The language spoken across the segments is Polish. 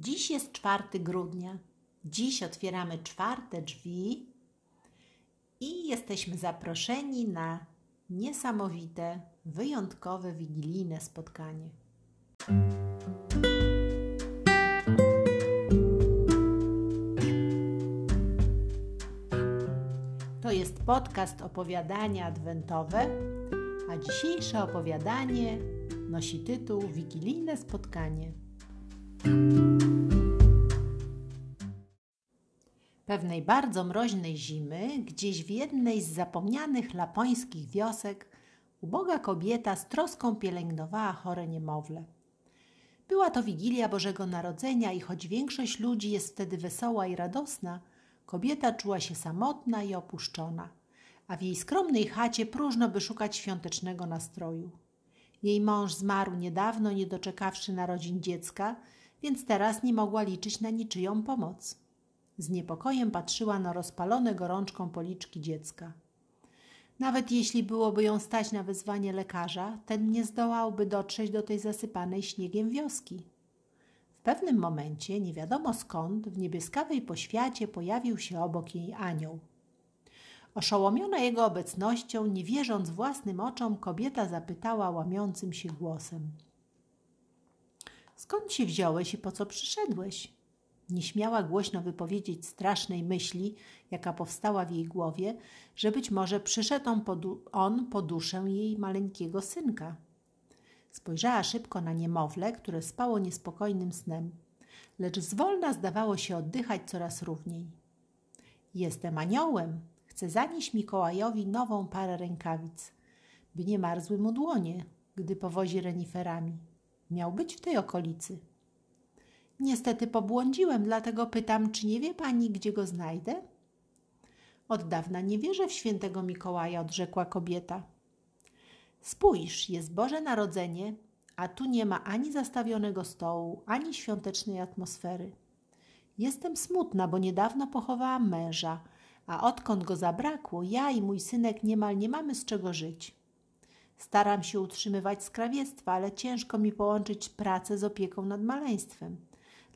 Dziś jest 4 grudnia. Dziś otwieramy czwarte drzwi i jesteśmy zaproszeni na niesamowite, wyjątkowe wigilijne spotkanie. To jest podcast opowiadania adwentowe, a dzisiejsze opowiadanie nosi tytuł Wigilijne spotkanie. Pewnej bardzo mroźnej zimy, gdzieś w jednej z zapomnianych lapońskich wiosek, uboga kobieta z troską pielęgnowała chore niemowlę. Była to Wigilia Bożego Narodzenia i choć większość ludzi jest wtedy wesoła i radosna, kobieta czuła się samotna i opuszczona, a w jej skromnej chacie próżno by szukać świątecznego nastroju. Jej mąż zmarł niedawno, nie doczekawszy narodzin dziecka, więc teraz nie mogła liczyć na niczyją pomoc. Z niepokojem patrzyła na rozpalone gorączką policzki dziecka. Nawet jeśli byłoby ją stać na wezwanie lekarza, ten nie zdołałby dotrzeć do tej zasypanej śniegiem wioski. W pewnym momencie, nie wiadomo skąd, w niebieskawej poświacie pojawił się obok jej anioł. Oszołomiona jego obecnością, nie wierząc własnym oczom, kobieta zapytała łamiącym się głosem: Skąd się wziąłeś i po co przyszedłeś? Nie śmiała głośno wypowiedzieć strasznej myśli, jaka powstała w jej głowie, że być może przyszedł on po, on po duszę jej maleńkiego synka. Spojrzała szybko na niemowlę, które spało niespokojnym snem, lecz zwolna zdawało się oddychać coraz równiej. Jestem aniołem, chcę zanieść Mikołajowi nową parę rękawic, by nie marzły mu dłonie, gdy powozi reniferami. Miał być w tej okolicy. Niestety pobłądziłem, dlatego pytam, czy nie wie pani, gdzie go znajdę? Od dawna nie wierzę w świętego Mikołaja, odrzekła kobieta. Spójrz, jest Boże Narodzenie, a tu nie ma ani zastawionego stołu, ani świątecznej atmosfery. Jestem smutna, bo niedawno pochowałam męża, a odkąd go zabrakło, ja i mój synek niemal nie mamy z czego żyć. Staram się utrzymywać skrawiectwa, ale ciężko mi połączyć pracę z opieką nad maleństwem.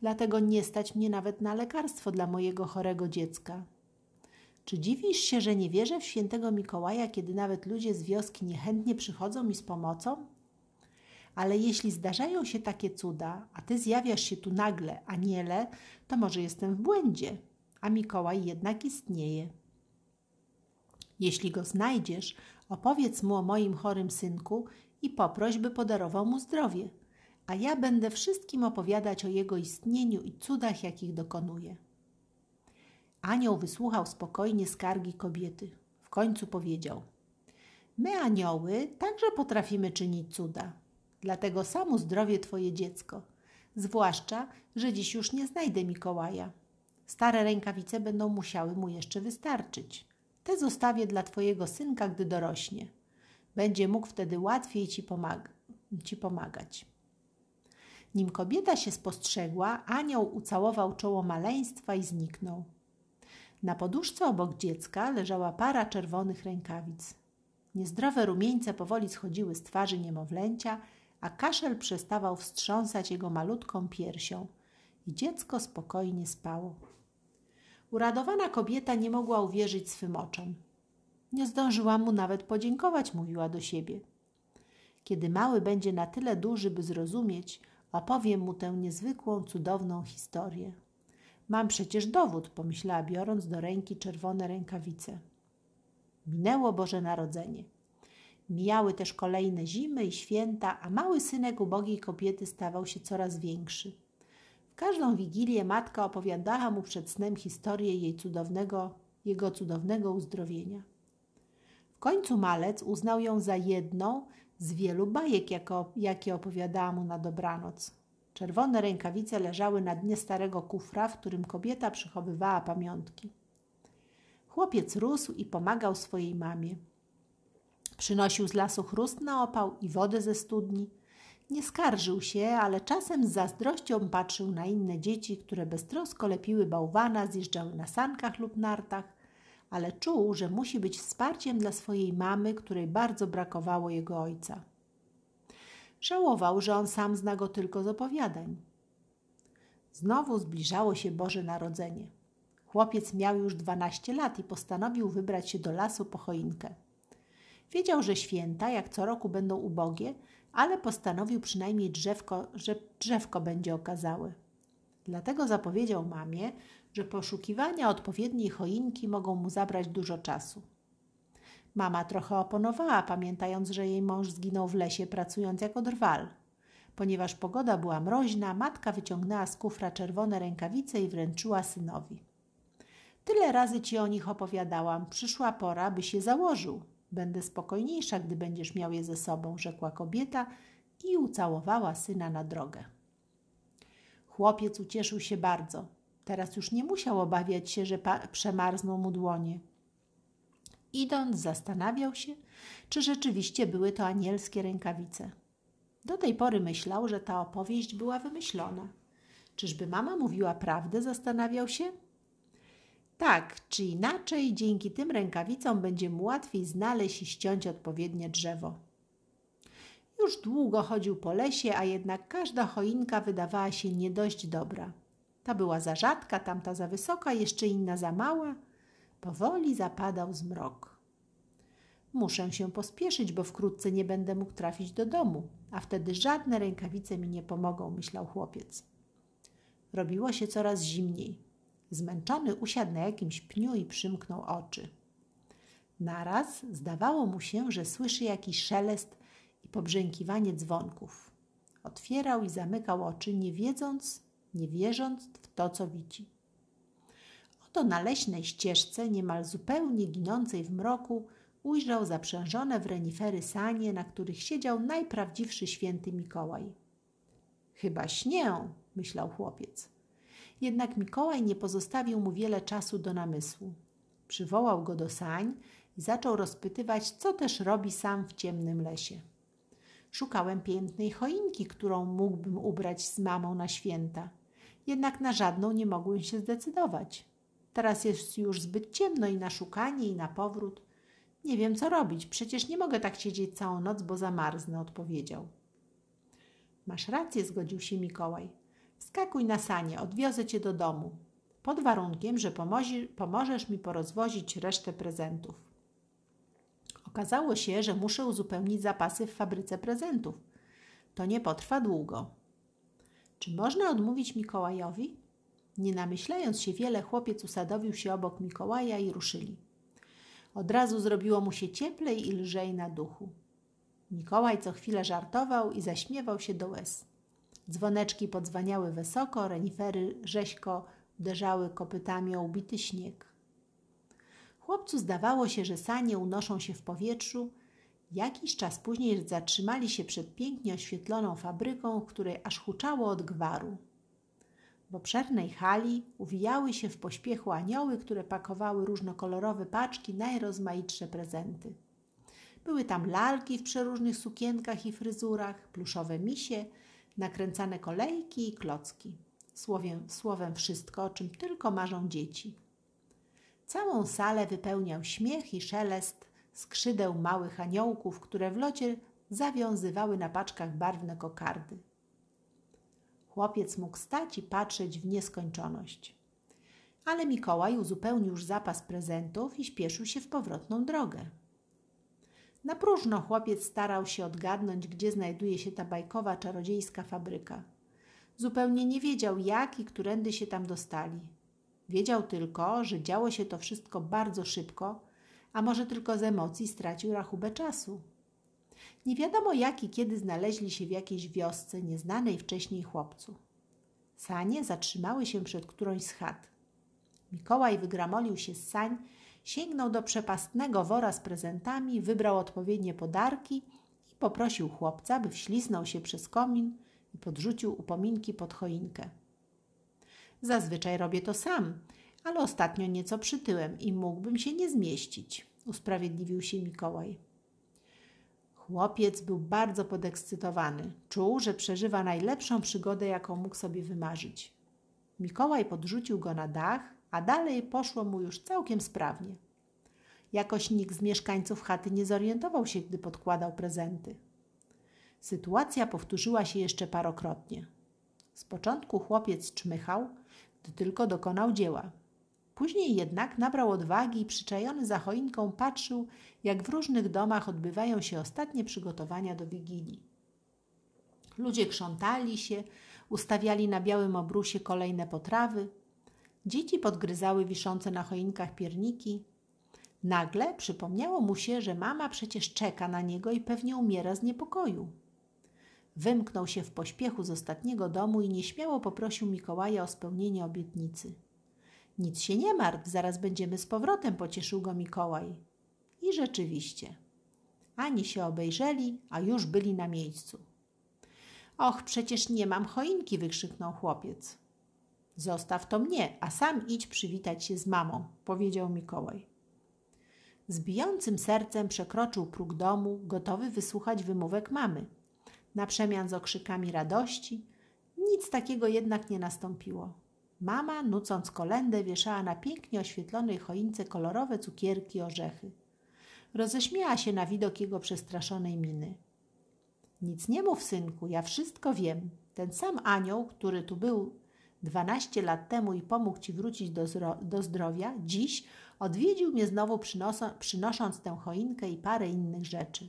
Dlatego nie stać mnie nawet na lekarstwo dla mojego chorego dziecka. Czy dziwisz się, że nie wierzę w świętego Mikołaja, kiedy nawet ludzie z wioski niechętnie przychodzą mi z pomocą? Ale jeśli zdarzają się takie cuda, a ty zjawiasz się tu nagle, aniele, to może jestem w błędzie, a Mikołaj jednak istnieje. Jeśli go znajdziesz, opowiedz mu o moim chorym synku i poproś, by podarował mu zdrowie, a ja będę wszystkim opowiadać o jego istnieniu i cudach, jakich dokonuje. Anioł wysłuchał spokojnie skargi kobiety. W końcu powiedział: My, anioły, także potrafimy czynić cuda. Dlatego sam uzdrowię twoje dziecko. Zwłaszcza, że dziś już nie znajdę Mikołaja. Stare rękawice będą musiały mu jeszcze wystarczyć. Te zostawię dla twojego synka, gdy dorośnie. Będzie mógł wtedy łatwiej ci, ci pomagać. Nim kobieta się spostrzegła, anioł ucałował czoło maleństwa i zniknął. Na poduszce obok dziecka leżała para czerwonych rękawic. Niezdrowe rumieńce powoli schodziły z twarzy niemowlęcia, a kaszel przestawał wstrząsać jego malutką piersią i dziecko spokojnie spało. Uradowana kobieta nie mogła uwierzyć swym oczom. Nie zdążyła mu nawet podziękować, mówiła do siebie. Kiedy mały będzie na tyle duży, by zrozumieć, opowiem mu tę niezwykłą, cudowną historię. Mam przecież dowód, pomyślała, biorąc do ręki czerwone rękawice. Minęło Boże Narodzenie. Mijały też kolejne zimy i święta, a mały synek ubogiej kobiety stawał się coraz większy. Każdą wigilię matka opowiadała mu przed snem historię jej cudownego, jego cudownego uzdrowienia. W końcu malec uznał ją za jedną z wielu bajek, jako, jakie opowiadała mu na dobranoc. Czerwone rękawice leżały na dnie starego kufra, w którym kobieta przechowywała pamiątki. Chłopiec rósł i pomagał swojej mamie. Przynosił z lasu chrust na opał i wodę ze studni. Nie skarżył się, ale czasem z zazdrością patrzył na inne dzieci, które beztrosko lepiły bałwana, zjeżdżały na sankach lub nartach, ale czuł, że musi być wsparciem dla swojej mamy, której bardzo brakowało jego ojca. Żałował, że on sam zna go tylko z opowiadań. Znowu zbliżało się Boże Narodzenie. Chłopiec miał już 12 lat i postanowił wybrać się do lasu po choinkę. Wiedział, że święta, jak co roku, będą ubogie, ale postanowił przynajmniej drzewko, że drzewko będzie okazałe. Dlatego zapowiedział mamie, że poszukiwania odpowiedniej choinki mogą mu zabrać dużo czasu. Mama trochę oponowała, pamiętając, że jej mąż zginął w lesie pracując jako drwal. Ponieważ pogoda była mroźna, matka wyciągnęła z kufra czerwone rękawice i wręczyła synowi. Tyle razy ci o nich opowiadałam. Przyszła pora, by się założył. Będę spokojniejsza, gdy będziesz miał je ze sobą, rzekła kobieta i ucałowała syna na drogę. Chłopiec ucieszył się bardzo. Teraz już nie musiał obawiać się, że przemarzną mu dłonie. Idąc, zastanawiał się, czy rzeczywiście były to anielskie rękawice. Do tej pory myślał, że ta opowieść była wymyślona. Czyżby mama mówiła prawdę? Zastanawiał się. Tak czy inaczej, dzięki tym rękawicom będzie mu łatwiej znaleźć i ściąć odpowiednie drzewo. Już długo chodził po lesie, a jednak każda choinka wydawała się nie dość dobra. Ta była za rzadka, tamta za wysoka, jeszcze inna za mała. Powoli zapadał zmrok. Muszę się pospieszyć, bo wkrótce nie będę mógł trafić do domu, a wtedy żadne rękawice mi nie pomogą, myślał chłopiec. Robiło się coraz zimniej. Zmęczony usiadł na jakimś pniu i przymknął oczy. Naraz zdawało mu się, że słyszy jakiś szelest i pobrzękiwanie dzwonków. Otwierał i zamykał oczy, nie wiedząc, nie wierząc w to, co widzi. Oto na leśnej ścieżce, niemal zupełnie ginącej w mroku, ujrzał zaprzężone w renifery sanie, na których siedział najprawdziwszy święty Mikołaj. Chyba śnię, myślał chłopiec. Jednak Mikołaj nie pozostawił mu wiele czasu do namysłu. Przywołał go do sań i zaczął rozpytywać, co też robi sam w ciemnym lesie. Szukałem pięknej choinki, którą mógłbym ubrać z mamą na święta. Jednak na żadną nie mogłem się zdecydować. Teraz jest już zbyt ciemno i na szukanie, i na powrót. Nie wiem, co robić. Przecież nie mogę tak siedzieć całą noc, bo zamarznę, odpowiedział. Masz rację, zgodził się Mikołaj. Skakuj na sanie, odwiozę cię do domu. Pod warunkiem, że pomozi, pomożesz mi porozwozić resztę prezentów. Okazało się, że muszę uzupełnić zapasy w fabryce prezentów. To nie potrwa długo. Czy można odmówić Mikołajowi? Nie namyślając się wiele, chłopiec usadowił się obok Mikołaja i ruszyli. Od razu zrobiło mu się cieplej i lżej na duchu. Mikołaj co chwilę żartował i zaśmiewał się do łez. Dzwoneczki podzwaniały wysoko, renifery rzeźko uderzały kopytami o ubity śnieg. Chłopcu zdawało się, że sanie unoszą się w powietrzu. Jakiś czas później zatrzymali się przed pięknie oświetloną fabryką, w której aż huczało od gwaru. W obszernej hali uwijały się w pośpiechu anioły, które pakowały różnokolorowe paczki, najrozmaitsze prezenty. Były tam lalki w przeróżnych sukienkach i fryzurach, pluszowe misie, nakręcane kolejki i klocki. Słowem, słowem wszystko, o czym tylko marzą dzieci. Całą salę wypełniał śmiech i szelest skrzydeł małych aniołków, które w locie zawiązywały na paczkach barwne kokardy. Chłopiec mógł stać i patrzeć w nieskończoność. Ale Mikołaj uzupełnił już zapas prezentów i śpieszył się w powrotną drogę. Na próżno chłopiec starał się odgadnąć, gdzie znajduje się ta bajkowa czarodziejska fabryka. Zupełnie nie wiedział, jak i którędy się tam dostali. Wiedział tylko, że działo się to wszystko bardzo szybko, a może tylko z emocji stracił rachubę czasu. Nie wiadomo jak i kiedy znaleźli się w jakiejś wiosce nieznanej wcześniej chłopcu. Sanie zatrzymały się przed którąś z chat. Mikołaj wygramolił się z sań, sięgnął do przepastnego wora z prezentami, wybrał odpowiednie podarki i poprosił chłopca, by wśliznął się przez komin i podrzucił upominki pod choinkę. Zazwyczaj robię to sam, ale ostatnio nieco przytyłem i mógłbym się nie zmieścić, usprawiedliwił się Mikołaj. Chłopiec był bardzo podekscytowany. Czuł, że przeżywa najlepszą przygodę, jaką mógł sobie wymarzyć. Mikołaj podrzucił go na dach, a dalej poszło mu już całkiem sprawnie. Jakoś nikt z mieszkańców chaty nie zorientował się, gdy podkładał prezenty. Sytuacja powtórzyła się jeszcze parokrotnie. Z początku chłopiec czmychał, gdy tylko dokonał dzieła. Później jednak nabrał odwagi i przyczajony za choinką patrzył, jak w różnych domach odbywają się ostatnie przygotowania do Wigilii. Ludzie krzątali się, ustawiali na białym obrusie kolejne potrawy. Dzieci podgryzały wiszące na choinkach pierniki. Nagle przypomniało mu się, że mama przecież czeka na niego i pewnie umiera z niepokoju. Wymknął się w pośpiechu z ostatniego domu i nieśmiało poprosił Mikołaja o spełnienie obietnicy. Nic się nie martw, zaraz będziemy z powrotem, pocieszył go Mikołaj. I rzeczywiście. Ani się obejrzeli, a już byli na miejscu. Och, przecież nie mam choinki, wykrzyknął chłopiec. Zostaw to mnie, a sam idź przywitać się z mamą, powiedział Mikołaj. Z bijącym sercem przekroczył próg domu, gotowy wysłuchać wymówek mamy. Na przemian z okrzykami radości, nic takiego jednak nie nastąpiło. Mama, nucąc kolendę, wieszała na pięknie oświetlonej choince kolorowe cukierki i orzechy. Roześmiała się na widok jego przestraszonej miny. Nic nie mów, synku, ja wszystko wiem. Ten sam anioł, który tu był dwanaście lat temu i pomógł ci wrócić do, do zdrowia, dziś odwiedził mnie znowu, przynosząc tę choinkę i parę innych rzeczy.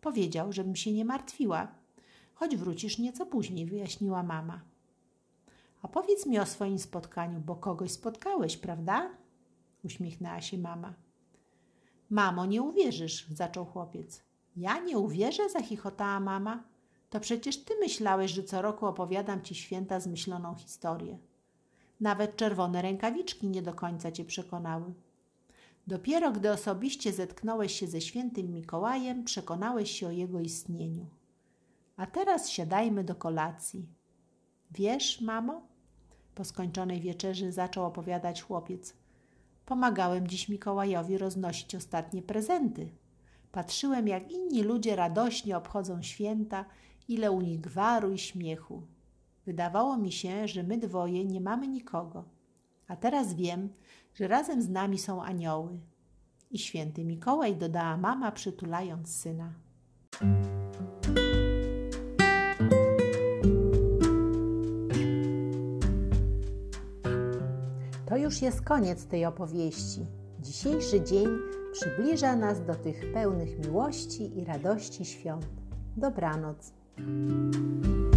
Powiedział, żebym się nie martwiła, choć wrócisz nieco później, wyjaśniła mama. A powiedz mi o swoim spotkaniu, bo kogoś spotkałeś, prawda? Uśmiechnęła się mama. Mamo, nie uwierzysz, zaczął chłopiec. Ja nie uwierzę, zachichotała mama. To przecież ty myślałeś, że co roku opowiadam ci święta zmyśloną historię. Nawet czerwone rękawiczki nie do końca cię przekonały. Dopiero gdy osobiście zetknąłeś się ze świętym Mikołajem, przekonałeś się o jego istnieniu. A teraz siadajmy do kolacji. Wiesz, mamo? Po skończonej wieczerzy zaczął opowiadać chłopiec. Pomagałem dziś Mikołajowi roznosić ostatnie prezenty. Patrzyłem, jak inni ludzie radośnie obchodzą święta, ile u nich gwaru i śmiechu. Wydawało mi się, że my dwoje nie mamy nikogo. A teraz wiem, że razem z nami są anioły. I święty Mikołaj dodała mama, przytulając syna. To już jest koniec tej opowieści. Dzisiejszy dzień przybliża nas do tych pełnych miłości i radości świąt. Dobranoc. Thank you.